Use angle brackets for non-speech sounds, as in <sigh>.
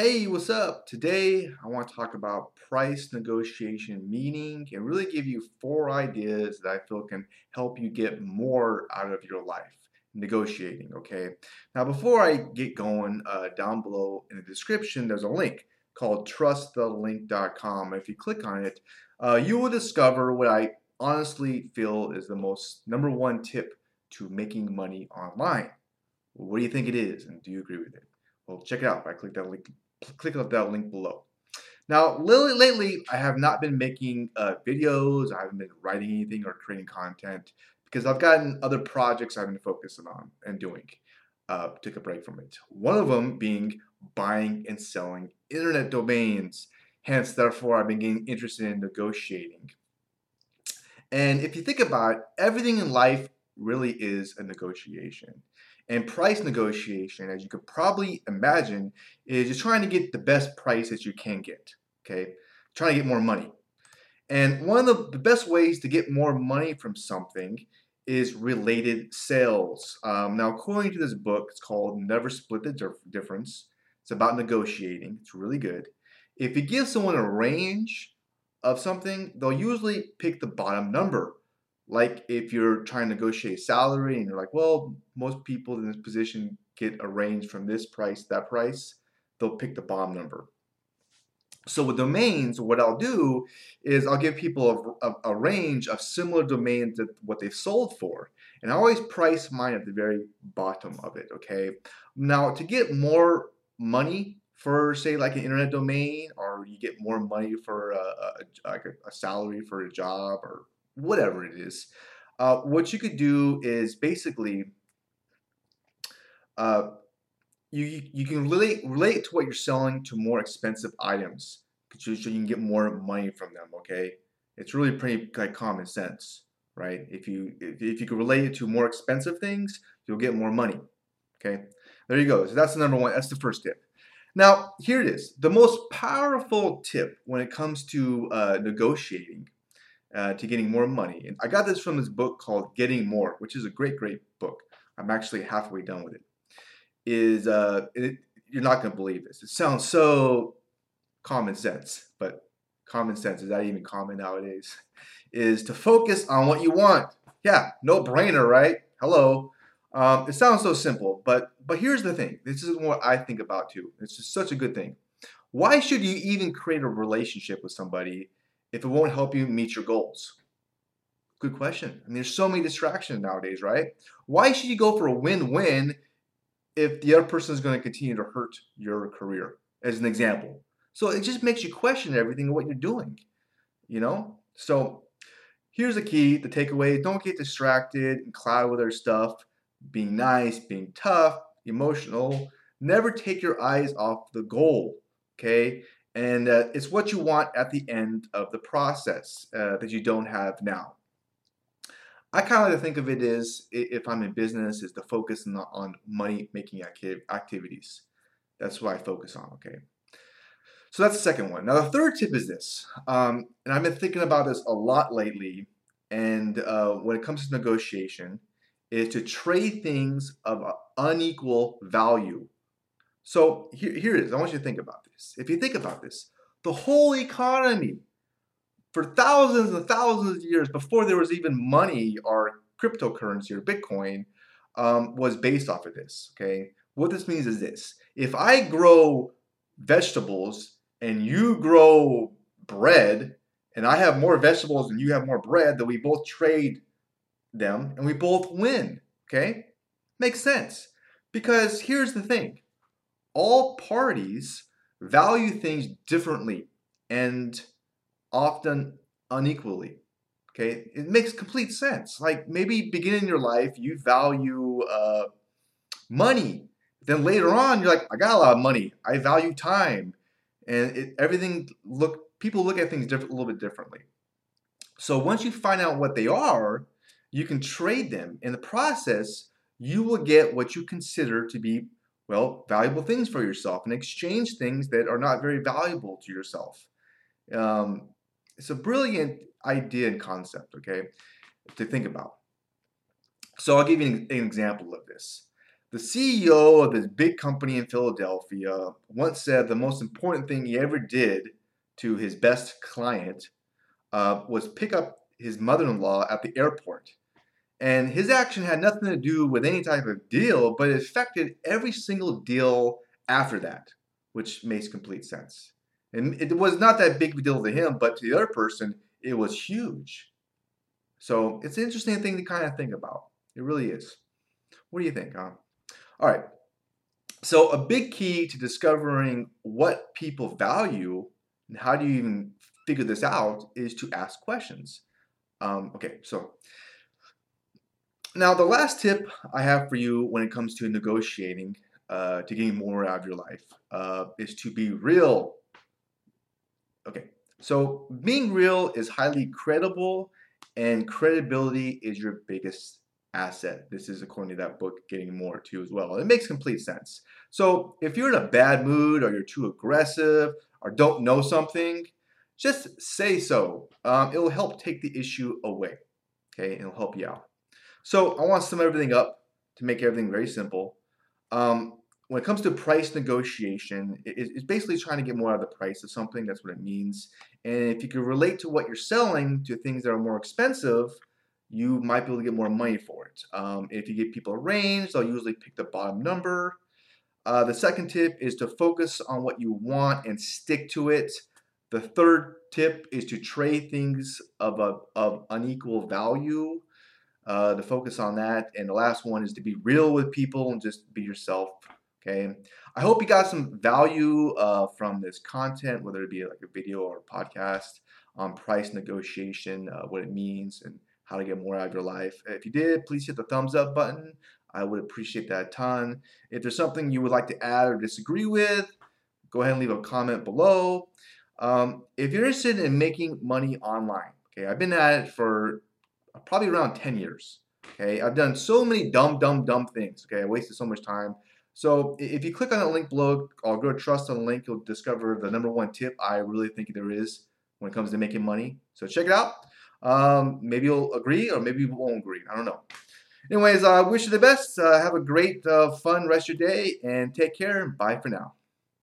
Hey, what's up? Today I want to talk about price negotiation meaning and really give you four ideas that I feel can help you get more out of your life negotiating. Okay, now before I get going, uh, down below in the description there's a link called trustthelink.com. If you click on it, uh, you will discover what I honestly feel is the most number one tip to making money online. What do you think it is, and do you agree with it? Well, check it out by click that link. Click on that link below. Now, lately, I have not been making uh, videos. I haven't been writing anything or creating content because I've gotten other projects I've been focusing on and doing. Uh, take a break from it. One of them being buying and selling internet domains. Hence, therefore, I've been getting interested in negotiating. And if you think about it, everything in life really is a negotiation. And price negotiation, as you could probably imagine, is just trying to get the best price that you can get. Okay, trying to get more money. And one of the, best ways to get more money from something is related sales. Um, now, according to this book, it's called Never Split the Difference. It's about negotiating. It's really good. If you give someone a range of something, they'll usually pick the bottom number like if you're trying to negotiate salary and you're like, well, most people in this position get a range from this price that price, they'll pick the bottom number. So with domains, what I'll do is I'll give people a, a, a range of similar domains that what they've sold for. And I always price mine at the very bottom of it, okay? Now, to get more money for, say, like an internet domain, or you get more money for a, a, like a, a salary for a job or whatever it is. Uh, what you could do is basically uh, you you can relate relate to what you're selling to more expensive items so you can get more money from them. Okay, it's really pretty like common sense, right? If you if, if you can relate it to more expensive things, you'll get more money. Okay, there you go. So that's the number one. That's the first tip. Now here it is. The most powerful tip when it comes to uh, negotiating uh, to getting more money. And I got this from this book called Getting More, which is a great, great book. I'm actually halfway done with it. Is uh, it, you're not going to believe this. It sounds so common sense, but common sense is that even common nowadays? <laughs> Is to focus on what you want. Yeah, no brainer, right? Hello. Um, it sounds so simple, but but here's the thing. This is what I think about too. It's just such a good thing. Why should you even create a relationship with somebody if it won't help you meet your goals? Good question. I mean, there's so many distractions nowadays, right? Why should you go for a win-win if the other person is going to continue to hurt your career, as an example? So it just makes you question everything of what you're doing, you know? So here's the key, the takeaway, don't get distracted and cloud with other stuff. Being nice, being tough, emotional. Never take your eyes off the goal, okay? And uh, it's what you want at the end of the process uh, that you don't have now. I kind of like to think of it as if I'm in business, is to focus on, on money making activities. That's what I focus on, okay? So that's the second one. Now, the third tip is this, um, and I've been thinking about this a lot lately. And uh, when it comes to negotiation, is to trade things of unequal value so here, here it is. I want you to think about this. If you think about this, the whole economy for thousands and thousands of years before there was even money or cryptocurrency or Bitcoin um, was based off of this. Okay. What this means is this if I grow vegetables and you grow bread, and I have more vegetables and you have more bread, then we both trade them and we both win. Okay? Makes sense. Because here's the thing all parties value things differently and often unequally. Okay, it makes complete sense. Like maybe beginning in your life, you value uh, money. Then later on, you're like, I got a lot of money. I value time, and it, everything look. People look at things a little bit differently. So once you find out what they are, you can trade them. In the process, you will get what you consider to be well, valuable things for yourself and exchange things that are not very valuable to yourself. Um, it's a brilliant idea and concept, okay, to think about. So I'll give you an, an example of this. The CEO of this big company in Philadelphia once said the most important thing he ever did to his best client uh, was pick up his mother in law at the airport. And his action had nothing to do with any type of deal, but it affected every single deal after that, which makes complete sense. And it was not that big of a deal to him, but to the other person, it was huge. So it's an interesting thing to kind of think about. It really is. What do you think, huh? All right. So a big key to discovering what people value and how do you even figure this out is to ask questions. Um, okay, so now the last tip I have for you when it comes to negotiating uh, to getting more out of your life uh, is to be real. Okay, so being real is highly credible, and credibility is your biggest asset. This is according to that book, Getting More too, as well. It makes complete sense. So if you're in a bad mood, or you're too aggressive, or don't know something, just say so. Um, it will help take the issue away. Okay, it'll help you out. So I want to sum everything up to make everything very simple. Um, when it comes to price negotiation, it's basically trying to get more out of the price of something. That's what it means. And if you can relate to what you're selling to things that are more expensive, you might be able to get more money for it. Um, if you give people a range, they'll usually pick the bottom number. Uh, the second tip is to focus on what you want and stick to it. The third tip is to trade things of, a, of unequal value, uh, to focus on that. And the last one is to be real with people and just be yourself. Okay. I hope you got some value uh, from this content, whether it be like a video or a podcast on price negotiation, uh, what it means, and how to get more out of your life. If you did, please hit the thumbs up button. I would appreciate that a ton. If there's something you would like to add or disagree with, go ahead and leave a comment below. Um, if you're interested in making money online, okay, I've been at it for probably around 10 years. Okay, I've done so many dumb, dumb, dumb things. Okay, I wasted so much time. So if you click on the link below, or go to trust on the link, you'll discover the number one tip I really think there is when it comes to making money. So check it out. Um, maybe you'll agree, or maybe you won't agree. I don't know. Anyways, I uh, wish you the best. Uh, have a great, uh, fun rest of your day, and take care. Bye for now.